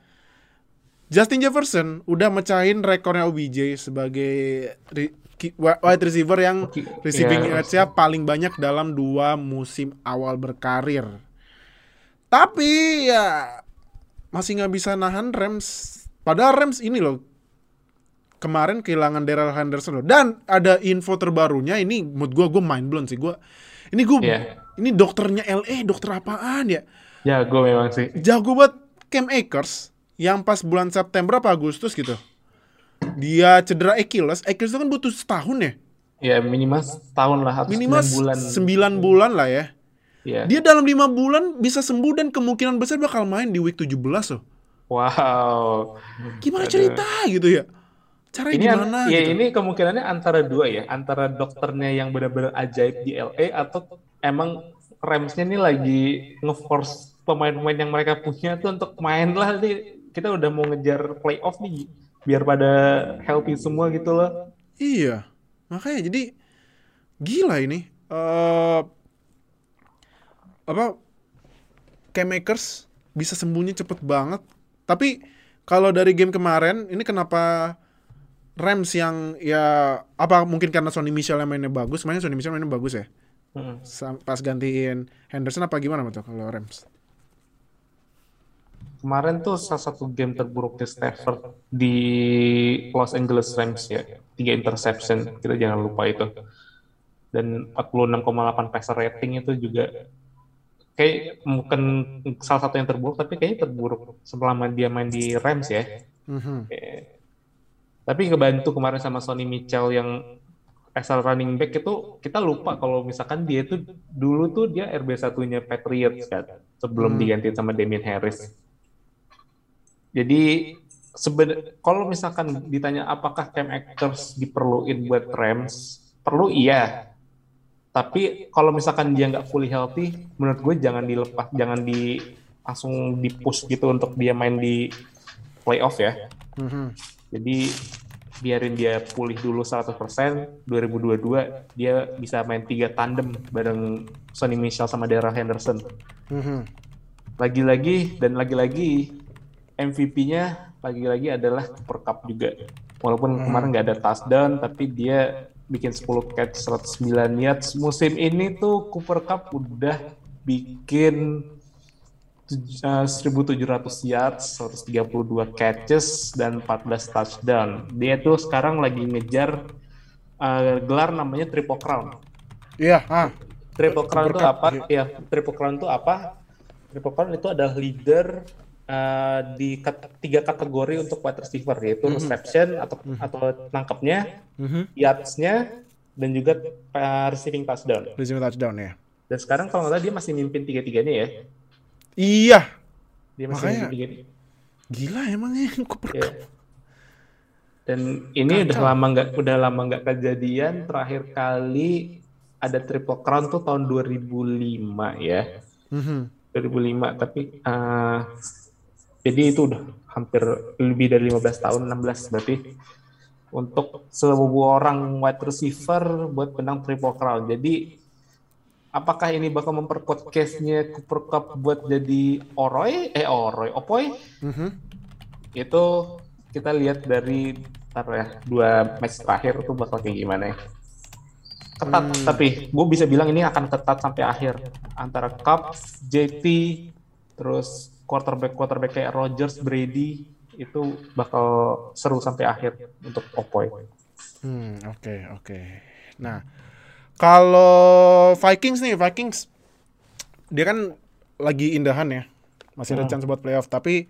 Justin Jefferson udah mecahin rekornya OBJ sebagai re- wide receiver yang receiving ya. yards-nya paling banyak dalam dua musim awal berkarir. Tapi ya masih nggak bisa nahan Rams. Padahal Rams ini loh kemarin kehilangan Daryl Henderson loh. Dan ada info terbarunya ini mood gue gue mind blown sih gue. Ini gue Iya. ini dokternya LA dokter apaan ya? Ya, gue memang sih. jago buat Cam Akers yang pas bulan September apa Agustus gitu. Dia cedera Achilles, Achilles itu kan butuh setahun ya. Ya minimal setahun lah atau Minimal 9 bulan. 9 bulan lah ya. Ya. Dia dalam lima bulan bisa sembuh dan kemungkinan besar bakal main di week 17 loh. Wow. Gimana Aduh. cerita gitu ya? Caranya Ini an- gimana ya gitu? ini kemungkinannya antara dua ya, antara dokternya yang benar-benar ajaib di LA atau emang Ramsnya ini lagi nge-force pemain-pemain yang mereka punya tuh untuk main lah nih. Kita udah mau ngejar playoff nih biar pada healthy semua gitu loh. Iya. Makanya jadi gila ini. eh apa Cam Akers bisa sembuhnya cepet banget. Tapi kalau dari game kemarin ini kenapa Rams yang ya apa mungkin karena Sonny Michel yang mainnya bagus, mainnya Sonny Michel mainnya bagus ya. Hmm. Pas gantiin Henderson apa gimana betul kalau Rams? Kemarin tuh salah satu game terburuknya Stafford di Los Angeles Rams ya. Tiga interception, kita jangan lupa itu. Dan 46,8 passer rating itu juga kayak bukan salah satu yang terburuk, tapi kayaknya terburuk selama dia main di Rams ya. Mhm. Tapi kebantu kemarin sama Sonny Mitchell yang asal running back itu kita lupa kalau misalkan dia itu dulu tuh dia RB1-nya Patriots kan sebelum Hmm. diganti sama Damien Harris. Jadi seben kalau misalkan ditanya apakah Cam Akers diperluin buat Rams, perlu iya. Tapi kalau misalkan dia nggak fully healthy, menurut gue jangan dilepas, jangan di langsung di push gitu untuk dia main di playoff ya. Mhm. Jadi biarin dia pulih dulu 100%, 2022 dia bisa main tiga tandem bareng Sonny Michel sama Darrell Henderson. Mhm. Lagi-lagi dan lagi-lagi MVP-nya lagi-lagi adalah Cooper Cup juga. Walaupun kemarin nggak ada touchdown, tapi dia bikin 10 catch 109 yards. Musim ini tuh Cooper Cup udah bikin tuj- eh, 1.700 yards, 132 catches, dan 14 touchdown. Dia tuh sekarang lagi ngejar eh, gelar namanya Triple Crown. Iya, ah. Triple Crown itu apa? Ya, Triple Crown itu apa? Triple Crown itu adalah leader uh, di kat- tiga kategori untuk wide receiver yaitu reception atau atau nangkepnya, Mhm. yards-nya, dan juga uh, receiving touchdown. Receiving touchdown ya. Dan sekarang kalau nggak salah dia masih mimpin tiga-tiganya ya. Iya. Dia masih Makanya- mimpin tiga Gila emangnya Cooper Ya. Cup. Dan ini udah lama nggak udah lama nggak kejadian. Terakhir kali ada Triple Crown tuh tahun 2005 ya. Mhm. 2005 tapi eh, jadi itu udah hampir lebih dari 15 tahun 16 berarti. Untuk sebuah orang wide receiver buat menang triple crown. Jadi apakah ini bakal memperkuat case-nya Cooper Cup buat jadi Oroy? Eh Oroy Opoy? Mhm. itu kita lihat dari ntar ya dua match terakhir itu bakal kayak gimana ya. Ketat Hmm. tapi gue bisa bilang ini akan ketat sampai akhir. Antara Cup, JT, terus quarterback quarterback kayak Rodgers, Brady itu bakal seru sampai akhir untuk Opoy. Hmm, oke, oke. Nah, kalau Vikings nih, Vikings dia kan lagi indahan ya. Masih ada Hmm. chance buat playoff, tapi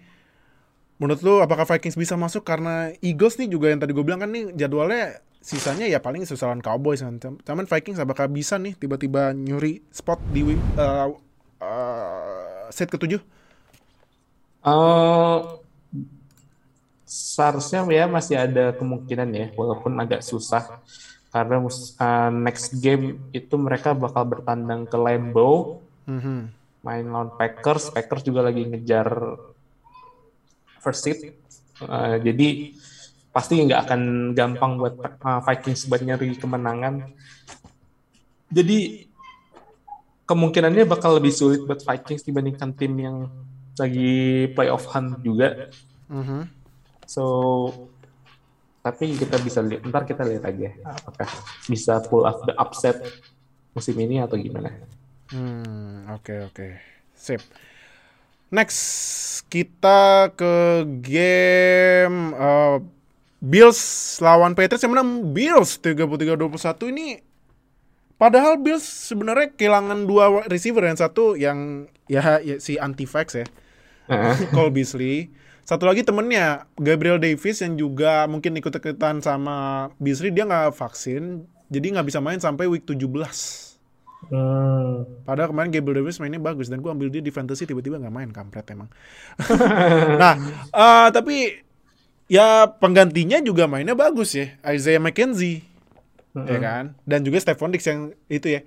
menurut lu apakah Vikings bisa masuk karena Eagles nih juga yang tadi gue bilang kan nih jadwalnya sisanya ya paling susulan Cowboys kan. Cuman Vikings apakah bisa nih tiba-tiba nyuri spot di uh, uh, set ketujuh? Eh, seharusnya ya masih ada kemungkinan ya, walaupun agak susah karena eh, next game itu mereka bakal bertandang ke Lambeau, Mhm. main lawan Packers. Packers juga lagi ngejar first seed, Eh, jadi pasti nggak akan gampang buat eh, Vikings buat nyari kemenangan. Jadi kemungkinannya bakal lebih sulit buat Vikings dibandingkan tim yang lagi playoff hunt juga. Mhm. So, tapi kita bisa lihat, ntar kita lihat aja apakah bisa pull off the upset musim ini atau gimana. Hmm, oke oke. Sip. Next, kita ke game uh, Bills lawan Patriots yang menang Bills 33-21 ini padahal Bills sebenarnya kehilangan dua receiver yang satu yang ya, ya si anti-vax ya. Cole Beasley. Satu lagi temennya Gabriel Davis yang juga mungkin ikut-ikutan sama Beasley dia nggak vaksin jadi nggak bisa main sampai week 17. Hmm. Padahal kemarin Gabriel Davis mainnya bagus dan gue ambil dia di fantasy tiba-tiba nggak main kampret emang. nah, eh, tapi ya penggantinya juga mainnya bagus ya, Isaiah McKenzie, ya kan? Dan juga Stephon Diggs yang itu ya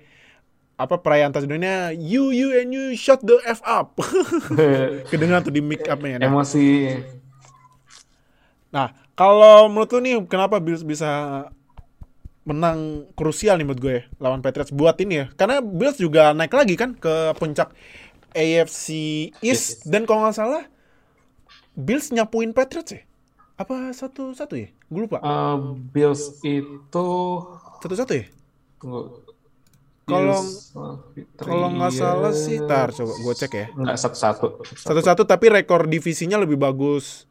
apa perayaan touchdownnya you you and you shut the f up. Kedengeran tuh di mic up-nya nah, Emosi. nah kalau menurut lu nih kenapa Bills bisa menang krusial nih menurut gue ya, lawan Patriots buat ini ya? Karena Bills juga naik lagi kan ke puncak AFC East. Dan kalau nggak salah Bills nyapuin Patriots ya? Apa satu satu ya? Gue lupa. Eh, Bills itu satu satu ya? Tunggu. Kalau- eh, Patriots. kalau nggak salah sih tar coba gue cek ya Nggak satu-satu. satu satu tapi rekor divisinya lebih bagus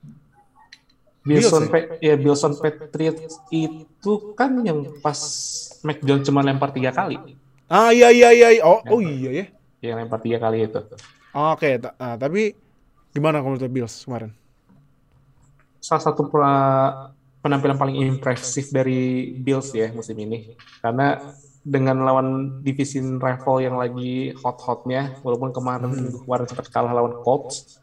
Bills Bilson ya? Pe- ya Bilson Patriots itu kan yang pas Mac Jones cuma lempar tiga kali. ah iya iya iya iya. oh oh iya ya Yang lempar tiga kali itu. oke ta- ah, tapi gimana kalau menurut Bills kemarin Salah satu penampilan paling impresif dari Bills ya musim ini. Karena dengan lawan divisi rival yang lagi hot-hotnya, walaupun kemarin hmm. kemarin sempat kalah lawan Colts,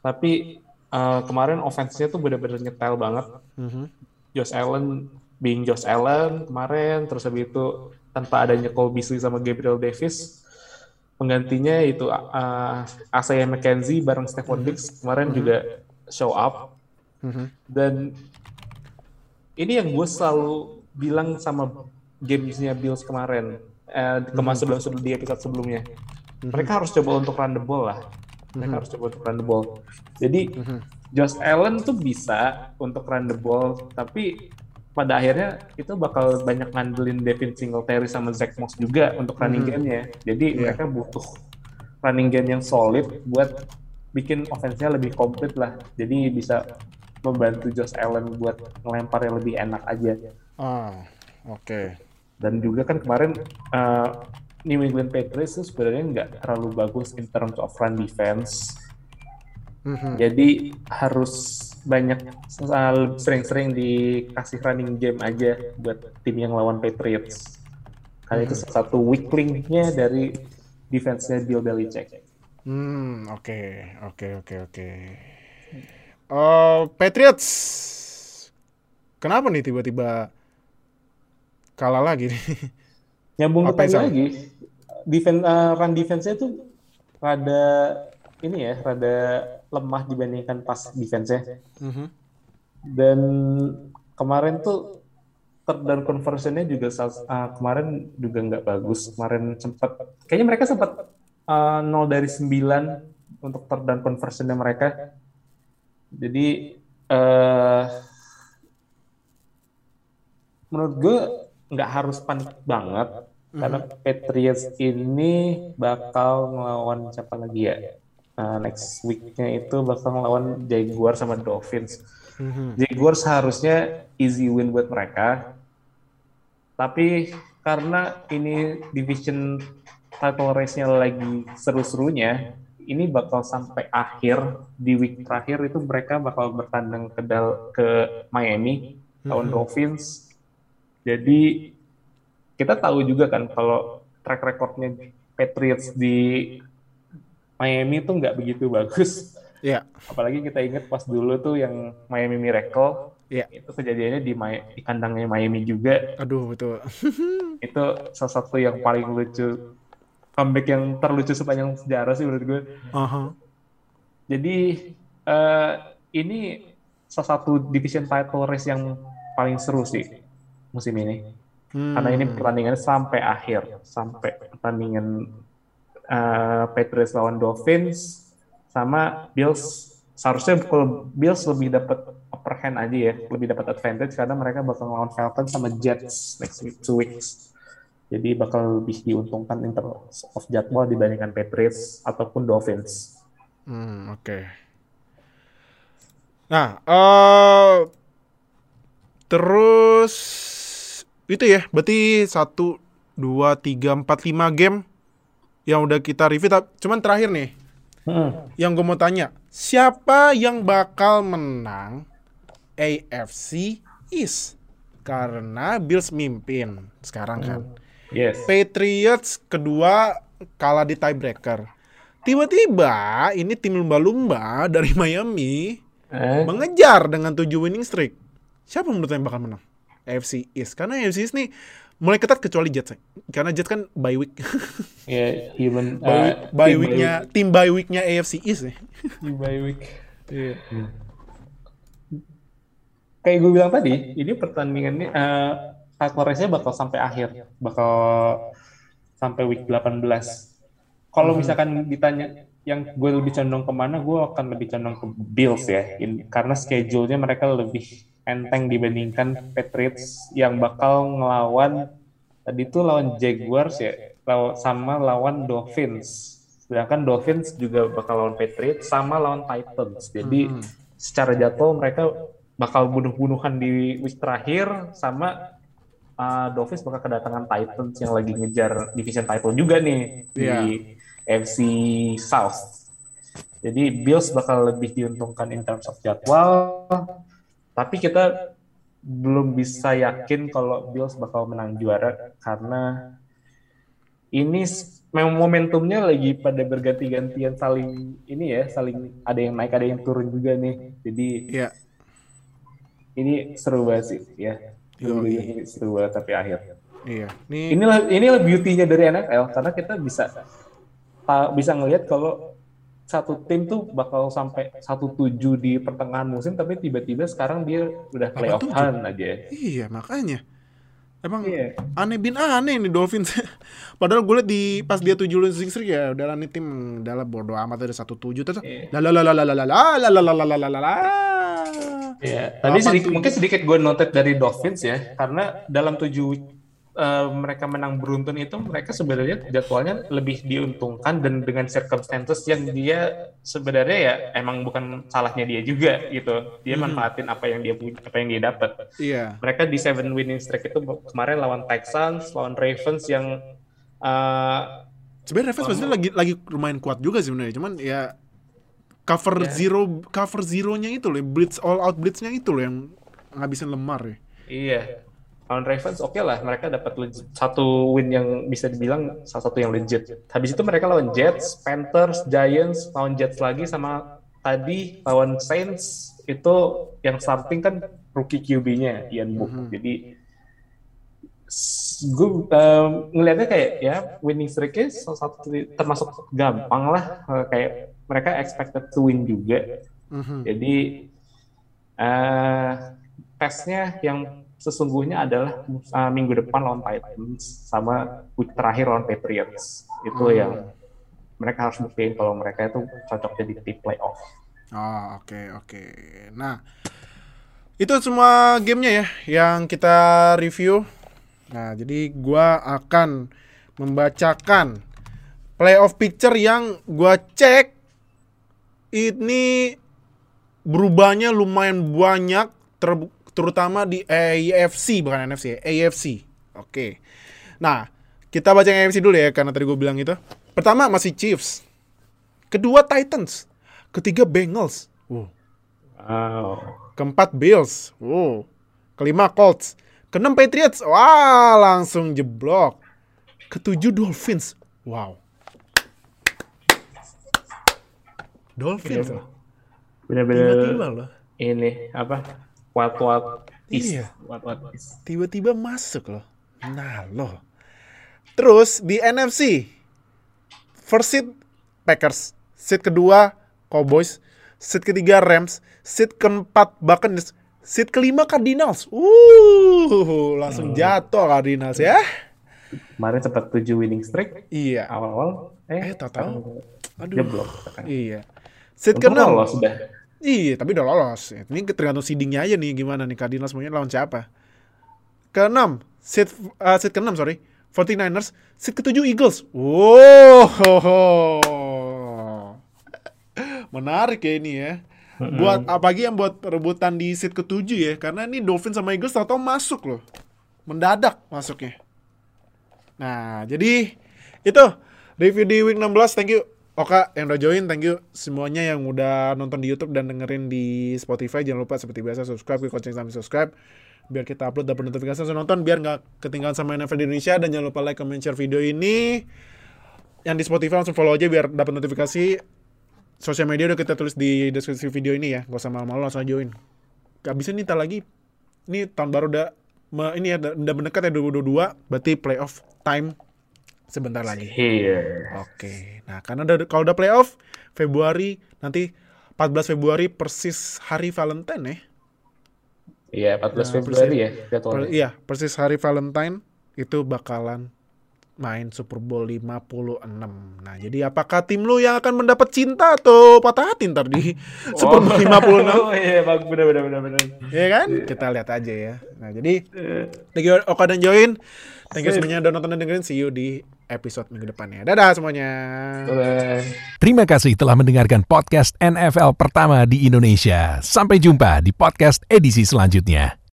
tapi uh, kemarin offense-nya tuh benar-benar nyetel banget. Hmm. Josh Allen being Josh Allen kemarin, terus habis itu tanpa adanya Cole Beasley sama Gabriel Davis, penggantinya itu uh, Isaiah McKenzie bareng Stephon Diggs kemarin hmm. juga show up. Hmm. Dan ini yang gue selalu bilang sama gamesnya Bills kemarin eh, kemas sebelum sebelum di episode sebelumnya mhm. mereka harus coba untuk run the ball lah mereka mhm. harus coba untuk run the ball jadi mhm. Josh Allen tuh bisa untuk run the ball tapi pada akhirnya itu bakal banyak ngandelin Devin Singletary sama Zach Moss juga untuk running game-nya. Jadi yeah. mereka butuh running game yang solid buat bikin offense-nya lebih komplit lah. Jadi bisa membantu Josh Allen buat ngelempar yang lebih enak aja. Ah, oke. Okay. Dan juga kan kemarin uh, New England Patriots itu sebenarnya nggak terlalu bagus in terms of run defense. Mm-hmm. Jadi harus banyak sering-sering dikasih running game aja buat tim yang lawan Patriots. Karena mm-hmm. itu salah satu weak link-nya dari defense-nya Bill Belichick. Hmm, oke, oke, oke, oke. Uh, Patriots, kenapa nih tiba-tiba kalah lagi? Nyambung ke lagi, defense uh, run defense-nya tuh rada ini ya, rada lemah dibandingkan pas defense-nya. Mm -hmm. Dan kemarin tuh third down conversion-nya juga uh, kemarin juga nggak bagus. Kemarin sempat, kayaknya mereka sempat uh, 0 dari 9 untuk third down conversion-nya mereka jadi uh, menurut gue nggak harus panik banget mm-hmm. karena Patriots ini bakal ngelawan siapa lagi ya? Uh, next weeknya itu bakal ngelawan Jaguar sama Dolphins. Mm-hmm. Jaguar seharusnya easy win buat mereka, tapi karena ini division title race-nya lagi seru-serunya, ini bakal sampai akhir di week terakhir itu mereka bakal bertandang ke dal ke Miami lawan mm -hmm. Dolphins. Jadi kita tahu juga kan kalau track recordnya Patriots di Miami itu nggak begitu bagus. Iya. Yeah. Apalagi kita ingat pas dulu tuh yang Miami Miracle. Iya. Yeah. Itu kejadiannya di, di kandangnya Miami juga. Aduh, betul. itu salah satu yang paling lucu comeback yang terlucu sepanjang sejarah sih menurut gue. Uh-huh. Jadi uh, ini salah satu division title race yang paling seru sih musim ini. Hmm. Karena ini pertandingan sampai akhir, sampai pertandingan uh, Patriots lawan Dolphins sama Bills. Seharusnya kalau Bills lebih dapat upper hand aja ya, lebih dapat advantage karena mereka bakal lawan Falcons sama Jets next week, two weeks. Jadi bakal lebih diuntungkan in terms of jadwal dibandingkan Patriots ataupun Dolphins. Hmm, oke. Okay. Nah, uh, terus itu ya, berarti satu, dua, tiga, empat, lima game yang udah kita review. Cuman terakhir nih, hmm. yang gue mau tanya, siapa yang bakal menang AFC East? Karena Bills mimpin sekarang kan. Hmm Yes. Patriots kedua kalah di tiebreaker. Tiba-tiba ini tim lumba-lumba dari Miami eh? mengejar dengan tujuh winning streak. Siapa menurut yang bakal menang? AFC East. Karena AFC East nih mulai ketat kecuali Jets. Karena Jets kan bye week. Ya, yeah, even uh, bye, weeknya tim bye weeknya AFC East nih. Tim bye week. Iya. Yeah. Kayak gue bilang tadi, ini pertandingannya uh, race-nya bakal sampai akhir, bakal sampai week 18. Kalau hmm. misalkan ditanya yang gue lebih condong ke mana, gue akan lebih condong ke Bills ya, In, karena schedule-nya mereka lebih enteng dibandingkan Patriots yang bakal ngelawan tadi itu lawan Jaguars ya, sama lawan Dolphins. Sedangkan Dolphins juga bakal lawan Patriots sama lawan Titans. Jadi hmm. secara jadwal mereka bakal bunuh-bunuhan di week terakhir sama uh, Dolphins bakal kedatangan Titans yang lagi ngejar division title juga nih yeah. di iya. FC South. Jadi Bills bakal lebih diuntungkan in terms of jadwal, tapi kita belum bisa yakin kalau Bills bakal menang juara karena ini momentumnya lagi pada berganti-gantian saling ini ya, saling ada yang naik, ada yang turun juga nih. Jadi Iya. ini seru banget sih ya. Yoi. Ini seru banget tapi akhir. Iya. Nih Inilah inilah beauty-nya dari NFL karena kita bisa bisa ngelihat kalau satu tim tuh bakal sampai satu tujuh di pertengahan musim tapi tiba-tiba sekarang dia udah playoff 87. hunt aja. Iya makanya Emang Iya. aneh bin aneh nih Dolphins Padahal gue liat di pas dia tujuh losing streak ya Udah nih tim Udah lah bodo amat ada satu tujuh Terus Iya. Lalalalalalala Lalalalalalala Iya, tadi Delapan sedikit, tujuh. mungkin sedikit gue noted dari Dolphins ya, karena dalam tujuh eh, mereka menang beruntun itu mereka sebenarnya jadwalnya lebih diuntungkan dan dengan circumstances yang dia sebenarnya ya emang bukan salahnya dia juga gitu, dia manfaatin apa yang dia punya, apa yang dia dapat. Iya Mereka di seven winning streak itu kemarin lawan Texans, lawan Ravens yang eh, Sebenarnya Ravens sebenarnya lagi lagi lumayan kuat juga sih sebenarnya Cuman ya Cover Ya. zero Cover zeronya itu loh Blitz all out blitznya itu loh Yang ngabisin lemar ya Iya. Lawan Ravens oke lah, mereka dapat legit- satu win yang bisa dibilang salah satu yang legit. Habis itu mereka lawan Jets, Panthers, Giants, lawan Jets lagi sama tadi lawan Saints itu yang starting kan rookie QB-nya Ian Book. Jadi gue ngelihatnya kayak ya winning streak-nya salah satu termasuk gampang lah Eh, kayak mereka expected to win juga. Mhm. Jadi eh tesnya yang sesungguhnya adalah uh, minggu depan lawan Titans sama week terakhir lawan Patriots. Itu Hmm. yang mereka harus buktiin kalau mereka itu cocok jadi tim playoff. Oh oke oke Nah Itu semua gamenya ya Yang kita review Nah jadi gua akan Membacakan Playoff picture yang gua cek Ini Berubahnya lumayan banyak ter- Terutama di AFC Bukan NFC ya, AFC Oke Nah kita baca yang AFC dulu ya Karena tadi gue bilang itu Pertama masih Chiefs Kedua Titans Ketiga Bengals. Wow. Wow. Keempat Bills. Wow. Kelima Colts. Keenam Patriots. Wah, langsung jeblok. Ketujuh Dolphins. Wow. Dolphins loh. Bener-bener Tiba-tiba loh. ini apa? What what is? Iya. What what is? Tiba-tiba masuk loh. Nah loh. Terus di NFC. First seed Packers. Seed kedua Cowboys. Seed ketiga Rams. Seed keempat Buccaneers. Seed kelima Cardinals. Uh, langsung jatuh Cardinals ya. Kemarin sempat 7 winning streak Iya. awal-awal. Eh, Eh, tahu-tahu. Aduh. jeblok. Iya. Seed keenam. lolos sudah. Iya, tapi udah lolos. Ini tergantung seedingnya aja nih gimana nih Cardinals maunya lawan siapa. Keenam, seed uh, seed keenam sorry, 49ers. Seed ketujuh Eagles. Wow, menarik ya ini ya. Buat apalagi yang buat perebutan di seed ketujuh ya, karena ini Dolphins sama Eagles tau-tau masuk loh, mendadak masuknya. Nah, jadi itu review di week 16. Thank you Oka yang udah join, thank you semuanya yang udah nonton di YouTube dan dengerin di Spotify. Jangan lupa seperti biasa subscribe, klik lonceng sampai subscribe biar kita upload dapat notifikasi langsung nonton biar nggak ketinggalan sama NFL di Indonesia dan jangan lupa like, comment, share video ini. Yang di Spotify langsung follow aja biar dapat notifikasi. Sosial media udah kita tulis di deskripsi video ini ya, gak usah malu-malu langsung join. Gak bisa nih, lagi ini tahun baru udah ini ya udah mendekat ya 2022 berarti playoff time sebentar lagi. Here. Oke. Nah, karena udah, kalau udah playoff Februari nanti 14 Februari persis hari Valentine ya. Iya, 14 Nah, Februari persis- ya Per- iya, persis hari Valentine itu bakalan main Super Bowl 56. Nah, jadi apakah tim lu yang akan mendapat cinta atau patah hati ntar di Super Bowl 56? Oh iya, bagus benar benar benar benar. Iya kan? Kita lihat aja ya. Nah, jadi thank you Oka dan join. Thank you semuanya udah nonton dan dengerin. See you di episode minggu depannya. Dadah semuanya. Boleh. Terima kasih telah mendengarkan podcast NFL pertama di Indonesia. Sampai jumpa di podcast edisi selanjutnya.